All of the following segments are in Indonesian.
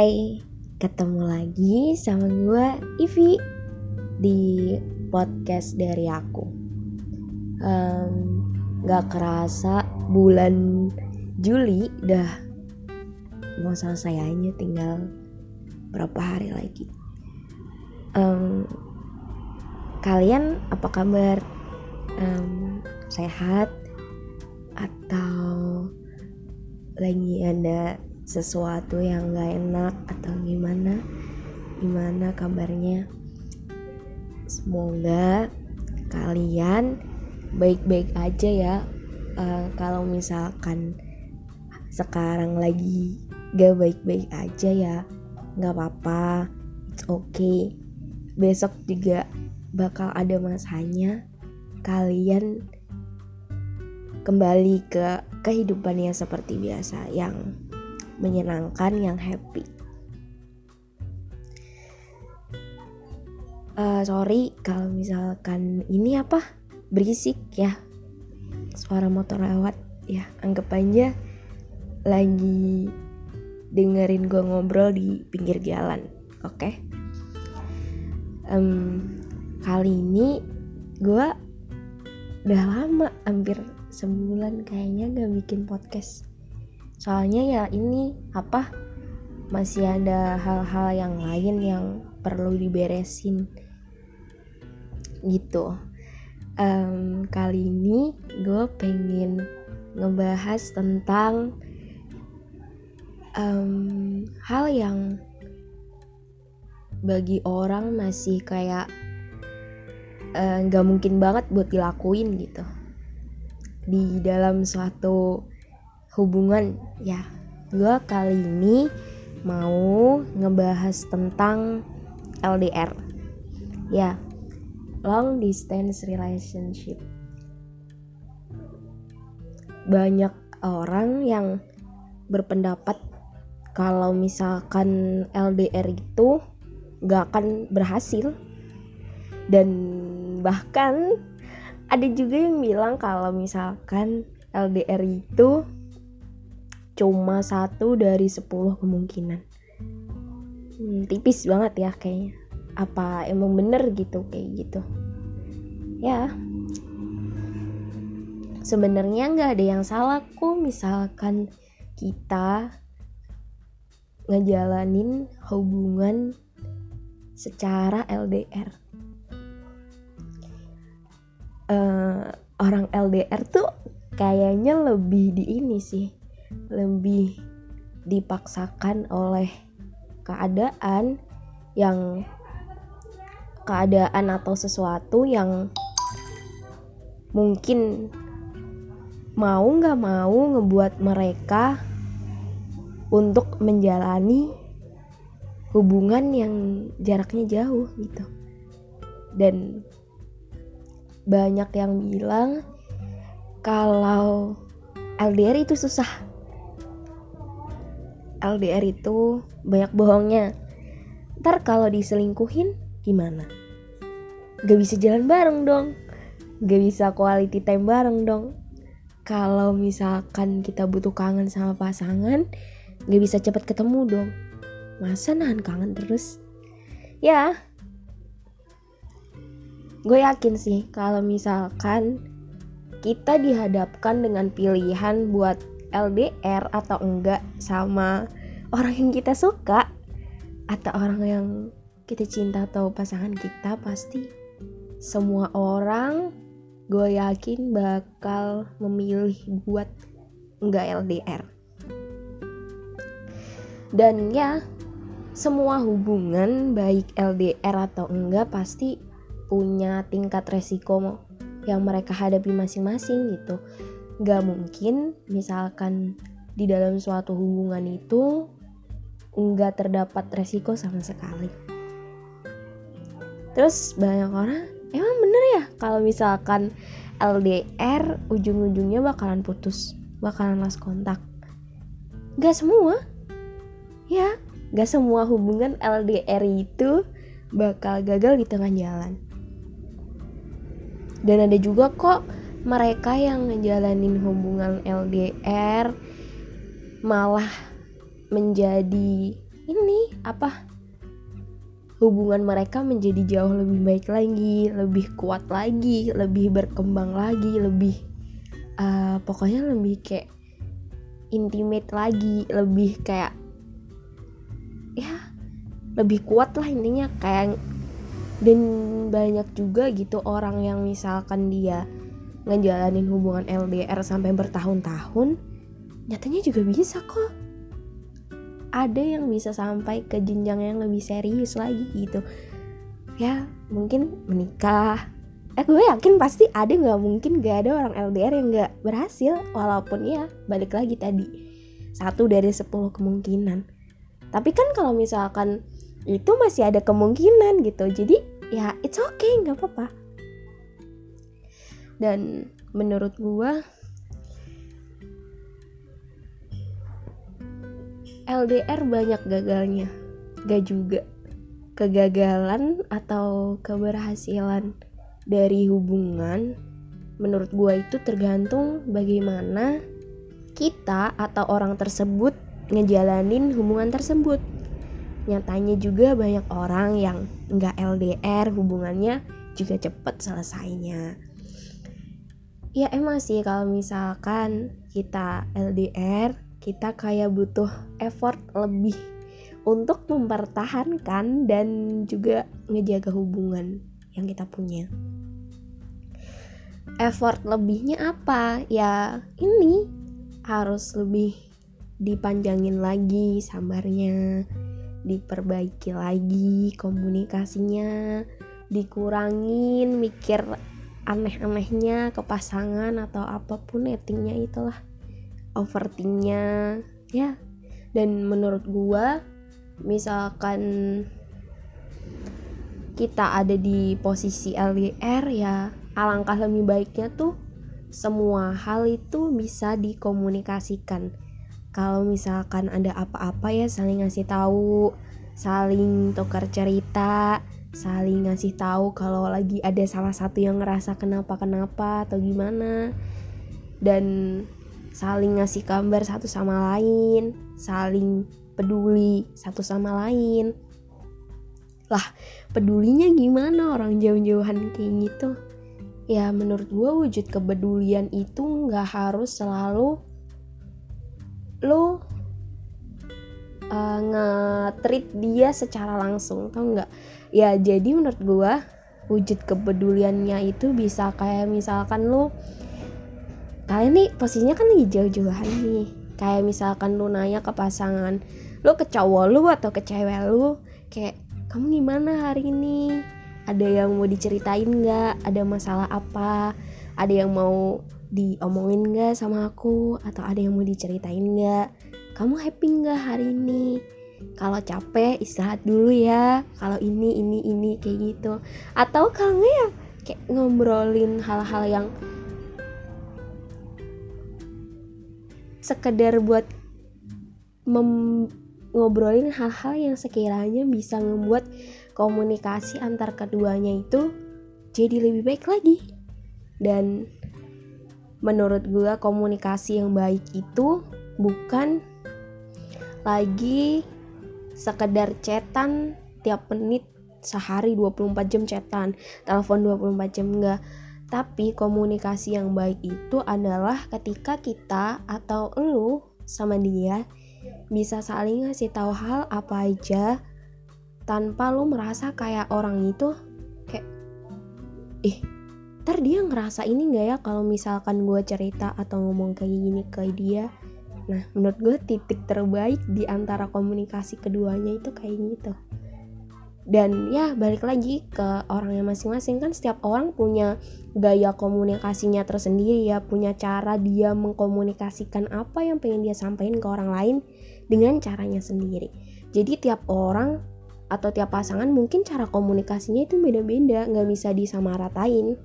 Hai, ketemu lagi sama gue Ivi di podcast dari aku. Um, gak kerasa bulan Juli udah mau selesai aja tinggal berapa hari lagi. Um, kalian apa kabar? Um, sehat atau lagi ada sesuatu yang gak enak atau gimana? Gimana kabarnya? Semoga kalian baik-baik aja ya. Uh, kalau misalkan sekarang lagi gak baik-baik aja ya gak apa-apa. It's okay. Besok juga bakal ada masanya. Kalian kembali ke kehidupannya seperti biasa yang menyenangkan, yang happy. Uh, sorry kalau misalkan ini apa berisik ya suara motor lewat ya anggap aja lagi dengerin gue ngobrol di pinggir jalan oke okay? um, kali ini gue udah lama hampir sebulan kayaknya gak bikin podcast soalnya ya ini apa masih ada hal-hal yang lain yang perlu diberesin. Gitu. Um, kali ini gue pengen ngebahas tentang um, hal yang bagi orang masih kayak eh, nggak uh, mungkin banget buat dilakuin gitu. Di dalam suatu hubungan. Ya gue kali ini mau ngebahas tentang LDR ya long distance relationship. Banyak orang yang berpendapat kalau misalkan LDR itu gak akan berhasil. Dan bahkan ada juga yang bilang kalau misalkan LDR itu cuma satu dari sepuluh kemungkinan. Hmm, tipis banget ya kayaknya. Apa emang bener gitu kayak gitu? Ya. Sebenarnya nggak ada yang salah kok. Misalkan kita ngejalanin hubungan secara LDR uh, eh, orang LDR tuh kayaknya lebih di ini sih lebih dipaksakan oleh keadaan yang keadaan atau sesuatu yang mungkin mau nggak mau ngebuat mereka untuk menjalani hubungan yang jaraknya jauh gitu. Dan banyak yang bilang kalau LDR itu susah LDR itu banyak bohongnya. Ntar kalau diselingkuhin gimana? Gak bisa jalan bareng dong. Gak bisa quality time bareng dong. Kalau misalkan kita butuh kangen sama pasangan gak bisa cepet ketemu dong. Masa nahan kangen terus? Ya gue yakin sih kalau misalkan kita dihadapkan dengan pilihan buat LDR atau enggak sama orang yang kita suka atau orang yang kita cinta atau pasangan kita pasti semua orang gue yakin bakal memilih buat enggak LDR dan ya semua hubungan baik LDR atau enggak pasti punya tingkat resiko yang mereka hadapi masing-masing gitu gak mungkin misalkan di dalam suatu hubungan itu nggak terdapat resiko sama sekali. Terus banyak orang emang bener ya kalau misalkan LDR ujung-ujungnya bakalan putus bakalan lost kontak? Gak semua. Ya gak semua hubungan LDR itu bakal gagal di tengah jalan. Dan ada juga kok mereka yang ngejalanin hubungan LDR malah menjadi ini apa? Hubungan mereka menjadi jauh lebih baik lagi, lebih kuat lagi, lebih berkembang lagi, lebih uh, pokoknya lebih kayak intimate lagi, lebih kayak ya lebih kuat lah intinya. Kayak dan banyak juga gitu orang yang misalkan dia ngejalanin hubungan LDR sampai bertahun-tahun nyatanya juga bisa kok. Ada yang bisa sampai ke jenjang yang lebih serius lagi gitu. Ya mungkin menikah. Eh gue yakin pasti ada nggak mungkin gak ada orang LDR yang nggak berhasil. Walaupun ya balik lagi tadi satu dari sepuluh kemungkinan. Tapi kan kalau misalkan itu masih ada kemungkinan gitu jadi ya it's okay nggak apa-apa dan menurut gue LDR banyak gagalnya. Gak juga. Kegagalan atau keberhasilan dari hubungan menurut gue itu tergantung bagaimana kita atau orang tersebut ngejalanin hubungan tersebut. Nyatanya juga banyak orang yang nggak LDR hubungannya juga cepet selesainya ya emang sih kalau misalkan kita LDR kita kayak butuh effort lebih untuk mempertahankan dan juga ngejaga hubungan yang kita punya. Effort lebihnya apa? Ya, ini harus lebih dipanjangin lagi sabarnya, diperbaiki lagi komunikasinya, dikurangin mikir aneh-anehnya ke pasangan atau apa pun nettingnya itulah. Overthinknya ya. Dan menurut gua misalkan kita ada di posisi LDR ya alangkah lebih baiknya tuh semua hal itu bisa dikomunikasikan. Kalau misalkan ada apa-apa ya saling ngasih tahu saling tukar cerita saling ngasih tahu kalau lagi ada salah satu yang ngerasa kenapa kenapa atau gimana dan saling ngasih kabar satu sama lain, saling peduli satu sama lain. Lah, pedulinya gimana orang jauh-jauhan kayak gitu? Ya menurut gue wujud kepedulian itu nggak harus selalu lo uh, nge-treat dia secara langsung, tau nggak? Ya jadi menurut gue wujud kepeduliannya itu bisa kayak misalkan lo kalian nih posisinya kan lagi jauh-jauhan nih. Kayak misalkan lu nanya ke pasangan lu ke cowok lu atau ke cewek lu? Kayak kamu gimana hari ini? Ada yang mau diceritain nggak? Ada masalah apa? Ada yang mau diomongin nggak sama aku? Atau ada yang mau diceritain nggak kamu happy nggak hari ini? Kalau capek istirahat dulu ya. Kalau ini ini ini kayak gitu. Atau kalau nggak ya kayak ngobrolin hal-hal yang sekedar buat ngobrolin hal-hal yang sekiranya bisa membuat komunikasi antar keduanya itu jadi lebih baik lagi. Dan menurut gue komunikasi yang baik itu bukan lagi sekedar cetan tiap menit sehari 24 jam cetan telepon 24 jam enggak. Tapi komunikasi yang baik itu adalah ketika kita atau lu sama dia bisa saling ngasih tahu hal apa aja tanpa lu merasa kayak orang itu kayak ih ntar dia ngerasa ini nggak ya kalau misalkan gue cerita atau ngomong kayak gini ke dia nah menurut gue titik terbaik di antara komunikasi keduanya itu kayak gitu. Dan ya balik lagi ke orangnya masing-masing. Kan setiap orang punya gaya komunikasinya tersendiri ya punya cara dia mengkomunikasikan apa yang pengen dia sampaikan ke orang lain dengan caranya sendiri. Jadi tiap orang atau tiap pasangan mungkin cara komunikasinya itu beda-beda nggak bisa disamaratain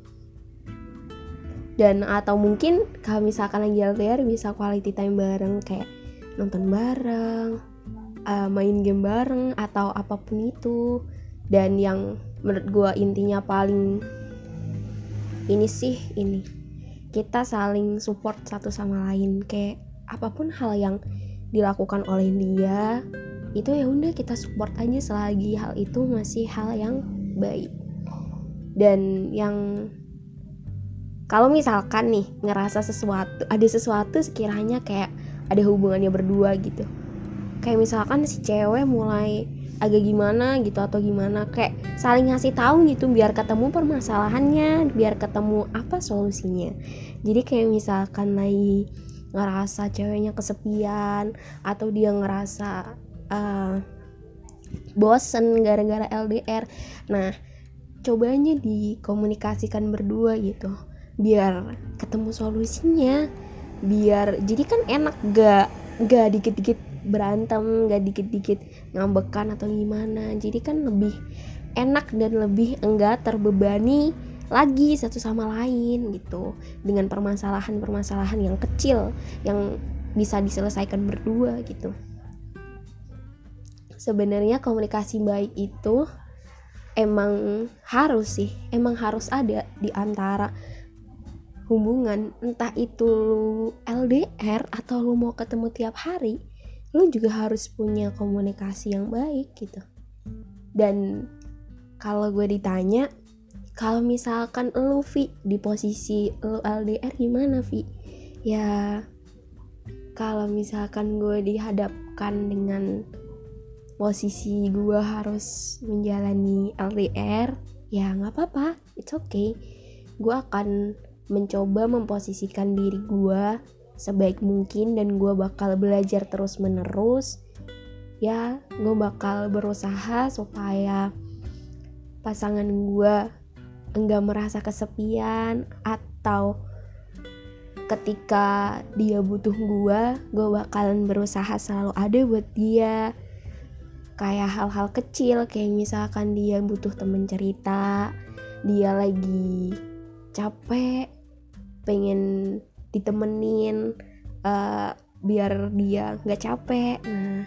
dan atau mungkin kalau misalkan lagi LDR bisa quality time bareng kayak nonton bareng uh, main game bareng atau apa pun itu. Dan yang menurut gue intinya paling ini sih ini kita saling support satu sama lain. Kayak apa pun hal yang dilakukan oleh dia itu ya udah kita support aja selagi hal itu masih hal yang baik. Dan yang kalau misalkan nih ngerasa sesuatu ada sesuatu sekiranya kayak ada hubungannya berdua gitu. Kayak misalkan si cewek mulai agak gimana gitu atau gimana kayak saling ngasih tahu gitu biar ketemu permasalahannya biar ketemu apa solusinya. Jadi kayak misalkan lagi ngerasa ceweknya kesepian atau dia ngerasa uh, bosen gara-gara LDR nah cobanya dikomunikasikan berdua gitu biar ketemu solusinya biar jadi kan enak gak gak dikit-dikit berantem gak dikit-dikit ngambekan atau gimana. Jadi kan lebih enak dan lebih enggak terbebani lagi satu sama lain gitu dengan permasalahan-permasalahan yang kecil yang bisa diselesaikan berdua gitu. Sebenarnya komunikasi baik itu emang harus sih emang harus ada di antara hubungan entah itu lu LDR atau lu mau ketemu tiap hari lu juga harus punya komunikasi yang baik gitu. Dan kalau gue ditanya kalau misalkan lu Vi di posisi lu LDR gimana Vi? Ya kalau misalkan gue dihadapkan dengan posisi gue harus menjalani LDR ya nggak apa-apa it's okay. Gue akan mencoba memposisikan diri gue sebaik mungkin dan gue bakal belajar terus menerus ya gue bakal berusaha supaya pasangan gue enggak merasa kesepian atau ketika dia butuh gue gue bakalan berusaha selalu ada buat dia. Kayak hal-hal kecil kayak misalkan dia butuh temen cerita dia lagi capek pengen ditemenin uh, biar dia nggak capek. Nah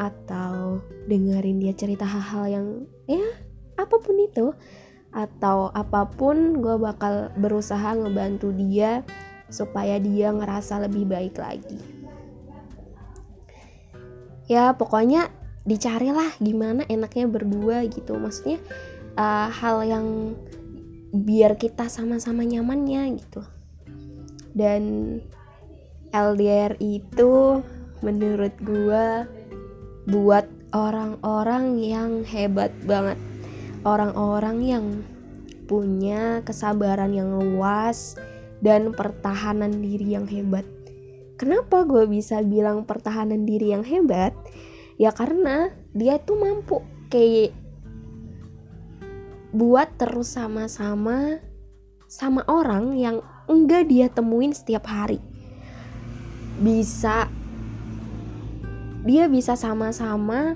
atau dengerin dia cerita hal-hal yang ya apa pun itu. Atau apa pun gue bakal berusaha ngebantu dia supaya dia ngerasa lebih baik lagi. Ya pokoknya dicarilah gimana enaknya berdua gitu. Maksudnya uh, hal yang biar kita sama-sama nyamannya gitu dan LDR itu menurut gua buat orang-orang yang hebat banget. Orang-orang yang punya kesabaran yang luas dan pertahanan diri yang hebat. Kenapa gue bisa bilang pertahanan diri yang hebat? Ya karena dia tuh mampu kayak buat terus sama-sama sama orang yang enggak dia temuin setiap hari. Bisa. Dia bisa sama-sama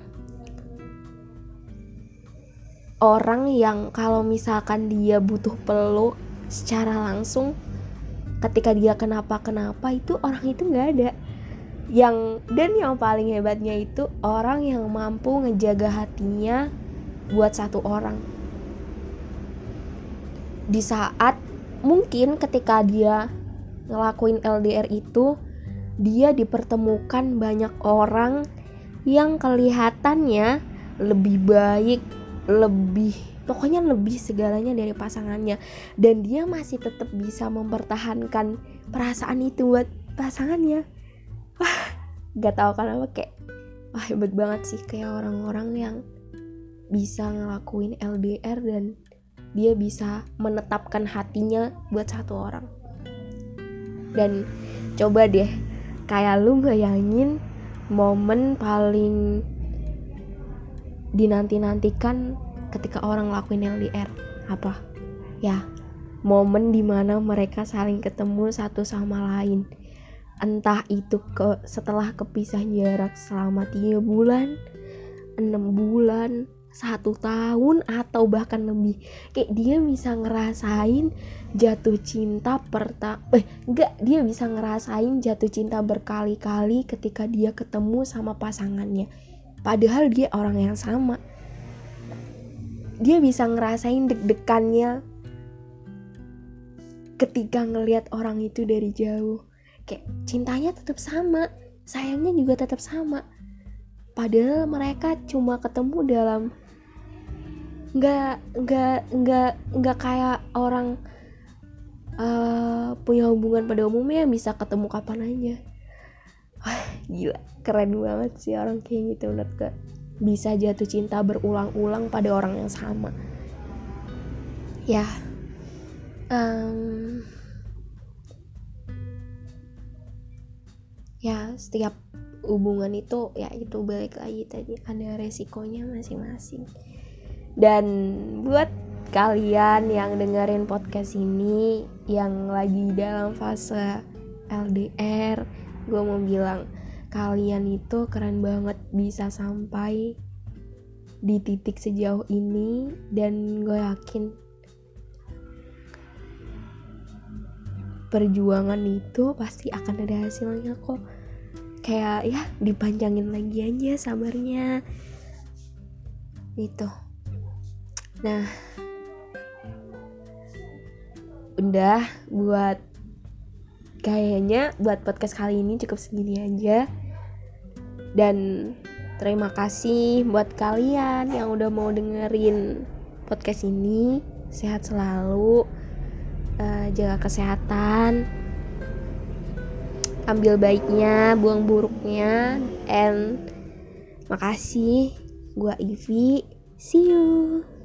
orang yang kalau misalkan dia butuh peluk secara langsung ketika dia kenapa-kenapa itu orang itu nggak ada. Yang dan yang paling hebatnya itu orang yang mampu ngejaga hatinya buat satu orang. Di saat mungkin ketika dia ngelakuin LDR itu dia dipertemukan banyak orang yang kelihatannya lebih baik lebih pokoknya lebih segalanya dari pasangannya. Dan dia masih tetap bisa mempertahankan perasaan itu buat pasangannya. Wah gak tahu kenapa kayak wah hebat banget sih kayak orang-orang yang bisa ngelakuin LDR dan dia bisa menetapkan hatinya buat satu orang. Dan coba deh kayak lu bayangin momen paling dinanti-nantikan ketika orang ngelakuin LDR apa? Ya momen di mana mereka saling ketemu satu sama lain. Entah itu ke setelah kepisah jarak selama tiga bulan enam bulan satu tahun atau bahkan lebih. Kayak dia bisa ngerasain jatuh cinta perta eh enggak dia bisa ngerasain jatuh cinta berkali-kali ketika dia ketemu sama pasangannya. Padahal dia orang yang sama. Dia bisa ngerasain deg-degannya ketika ngelihat orang itu dari jauh. Kayak cintanya tetap sama sayangnya juga tetap sama. Padahal mereka cuma ketemu dalam nggak nggak nggak nggak kayak orang uh, punya hubungan pada umumnya bisa ketemu kapan aja. Wah gila keren banget sih orang kayak gitu menurut gue bisa jatuh cinta berulang-ulang pada orang yang sama. Ya um, ya setiap hubungan itu ya itu balik lagi tadi ada resikonya masing-masing dan buat kalian yang dengerin podcast ini yang lagi dalam fase LDR gue mau bilang kalian itu keren banget bisa sampai di titik sejauh ini dan gue yakin perjuangan itu pasti akan ada hasilnya kok. Kayak ya dipanjangin lagi aja sabarnya. Itu nah udah buat kayaknya buat podcast kali ini cukup segini aja. Dan terima kasih buat kalian yang udah mau dengerin podcast ini. Sehat selalu uh, jaga kesehatan ambil baiknya buang buruknya and makasih. Gua Ivi. See you